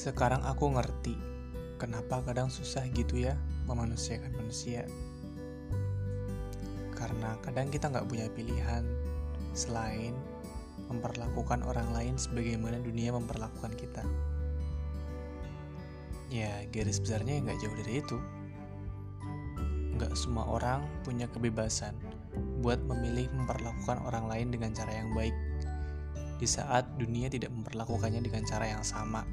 Sekarang aku ngerti kenapa kadang susah gitu ya memanusiakan manusia. Karena kadang kita nggak punya pilihan selain memperlakukan orang lain sebagaimana dunia memperlakukan kita. Ya, garis besarnya nggak jauh dari itu. Nggak semua orang punya kebebasan buat memilih memperlakukan orang lain dengan cara yang baik di saat dunia tidak memperlakukannya dengan cara yang sama.